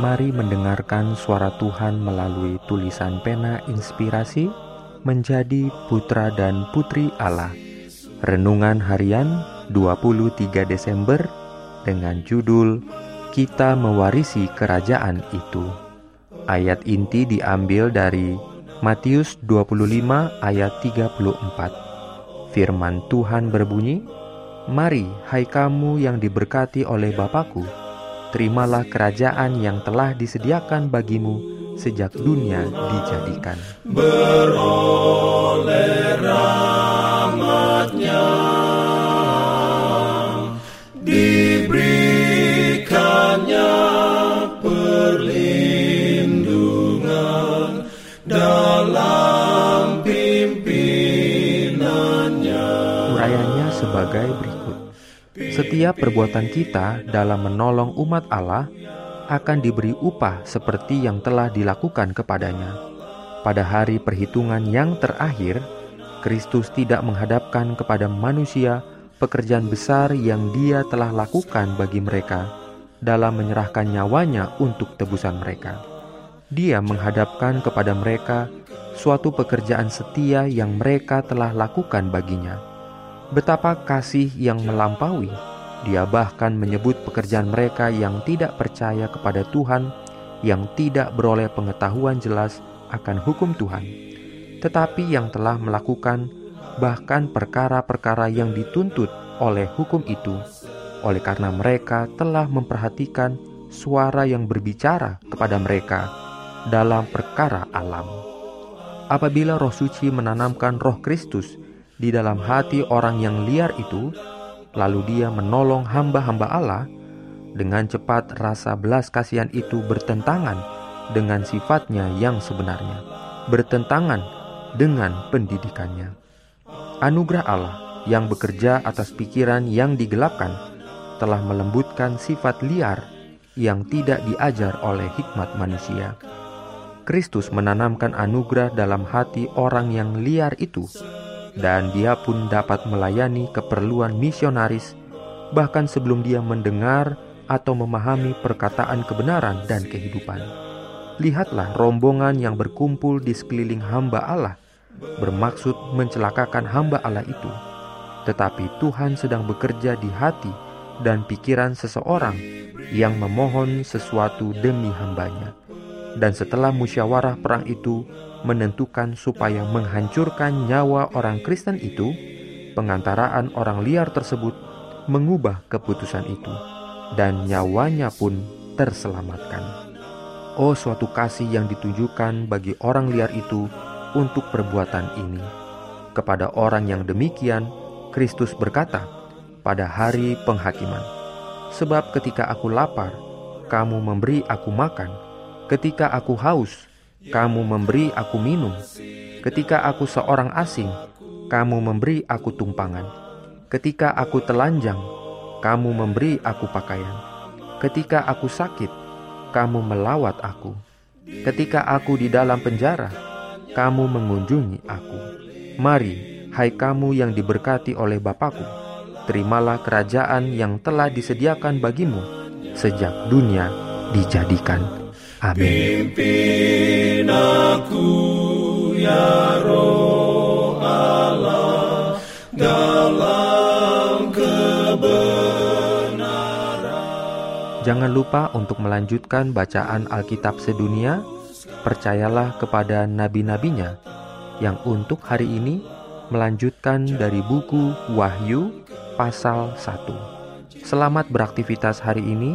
Mari mendengarkan suara Tuhan melalui tulisan pena inspirasi menjadi putra dan putri Allah. Renungan harian 23 Desember dengan judul Kita Mewarisi Kerajaan Itu. Ayat inti diambil dari Matius 25 ayat 34. Firman Tuhan berbunyi, Mari hai kamu yang diberkati oleh Bapakku, terimalah kerajaan yang telah disediakan bagimu sejak dunia dijadikan. Beroleh rahmatnya diberikannya perlindungan dalam pimpinannya. Urayanya sebagai berikut. Setiap perbuatan kita dalam menolong umat Allah akan diberi upah seperti yang telah dilakukan kepadanya. Pada hari perhitungan yang terakhir, Kristus tidak menghadapkan kepada manusia pekerjaan besar yang Dia telah lakukan bagi mereka dalam menyerahkan nyawanya untuk tebusan mereka. Dia menghadapkan kepada mereka suatu pekerjaan setia yang mereka telah lakukan baginya Betapa kasih yang melampaui. Dia bahkan menyebut pekerjaan mereka yang tidak percaya kepada Tuhan, yang tidak beroleh pengetahuan jelas akan hukum Tuhan, tetapi yang telah melakukan bahkan perkara-perkara yang dituntut oleh hukum itu, oleh karena mereka telah memperhatikan suara yang berbicara kepada mereka dalam perkara alam. Apabila Roh Suci menanamkan Roh Kristus di dalam hati orang yang liar itu, lalu dia menolong hamba-hamba Allah, dengan cepat rasa belas kasihan itu bertentangan dengan sifatnya yang sebenarnya, bertentangan dengan pendidikannya. Anugerah Allah yang bekerja atas pikiran yang digelapkan telah melembutkan sifat liar yang tidak diajar oleh hikmat manusia. Kristus menanamkan anugerah dalam hati orang yang liar itu dan dia pun dapat melayani keperluan misionaris bahkan sebelum dia mendengar atau memahami perkataan kebenaran dan kehidupan. Lihatlah rombongan yang berkumpul di sekeliling hamba Allah bermaksud mencelakakan hamba Allah itu. Tetapi Tuhan sedang bekerja di hati dan pikiran seseorang yang memohon sesuatu demi hambanya. Dan setelah musyawarah perang itu, menentukan supaya menghancurkan nyawa orang Kristen itu, pengantaraan orang liar tersebut mengubah keputusan itu, dan nyawanya pun terselamatkan. Oh, suatu kasih yang ditunjukkan bagi orang liar itu untuk perbuatan ini. Kepada orang yang demikian, Kristus berkata, "Pada hari penghakiman, sebab ketika aku lapar, kamu memberi aku makan, ketika aku haus, kamu memberi aku minum. Ketika aku seorang asing, kamu memberi aku tumpangan. Ketika aku telanjang, kamu memberi aku pakaian. Ketika aku sakit, kamu melawat aku. Ketika aku di dalam penjara, kamu mengunjungi aku. Mari, hai kamu yang diberkati oleh Bapakku, terimalah kerajaan yang telah disediakan bagimu sejak dunia dijadikan. Amin. Pimpin aku ya roh Allah dalam kebenaran. Jangan lupa untuk melanjutkan bacaan Alkitab sedunia. Percayalah kepada nabi-nabinya yang untuk hari ini melanjutkan dari buku Wahyu pasal 1. Selamat beraktivitas hari ini.